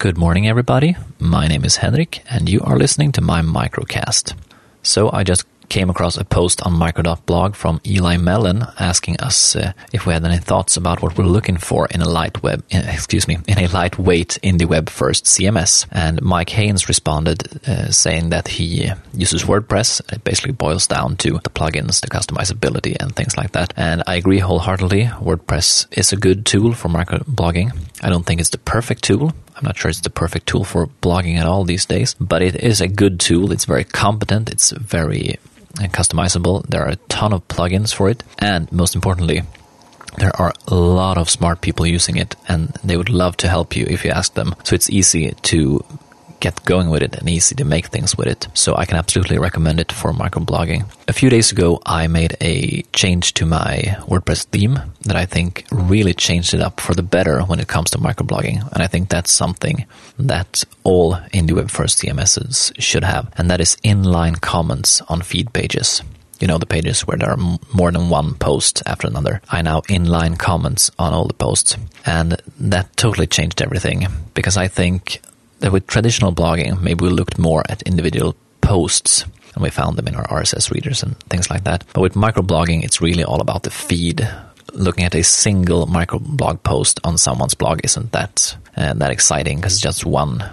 Good morning, everybody. My name is Henrik, and you are listening to my microcast. So, I just came across a post on micro.blog from Eli Mellen asking us uh, if we had any thoughts about what we're looking for in a light web, in, excuse me, in a lightweight indie web first CMS. And Mike Haynes responded uh, saying that he uses WordPress. It basically boils down to the plugins, the customizability, and things like that. And I agree wholeheartedly. WordPress is a good tool for microblogging. I don't think it's the perfect tool. I'm not sure it's the perfect tool for blogging at all these days, but it is a good tool. It's very competent. It's very uh, customizable. There are a ton of plugins for it, and most importantly, there are a lot of smart people using it, and they would love to help you if you ask them. So it's easy to get going with it and easy to make things with it. So I can absolutely recommend it for microblogging. A few days ago, I made a change to my WordPress theme that I think really changed it up for the better when it comes to microblogging. And I think that's something that all indie web first CMSs should have. And that is inline comments on feed pages you know, the pages where there are more than one post after another. I now inline comments on all the posts. And that totally changed everything because I think that with traditional blogging, maybe we looked more at individual posts and we found them in our RSS readers and things like that. But with microblogging, it's really all about the feed. Looking at a single microblog post on someone's blog isn't that uh, that exciting because it's just one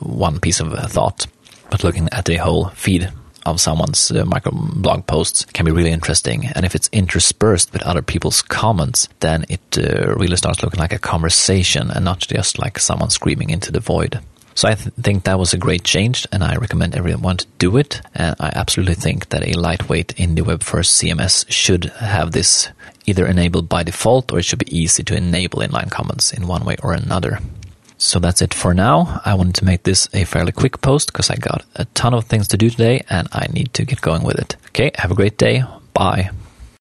one piece of thought. But looking at the whole feed of someone's uh, microblog posts can be really interesting. And if it's interspersed with other people's comments, then it uh, really starts looking like a conversation and not just like someone screaming into the void. So I th- think that was a great change, and I recommend everyone to do it. And I absolutely think that a lightweight indie web first CMS should have this either enabled by default, or it should be easy to enable inline comments in one way or another. So that's it for now. I wanted to make this a fairly quick post because I got a ton of things to do today and I need to get going with it. Okay, have a great day. Bye.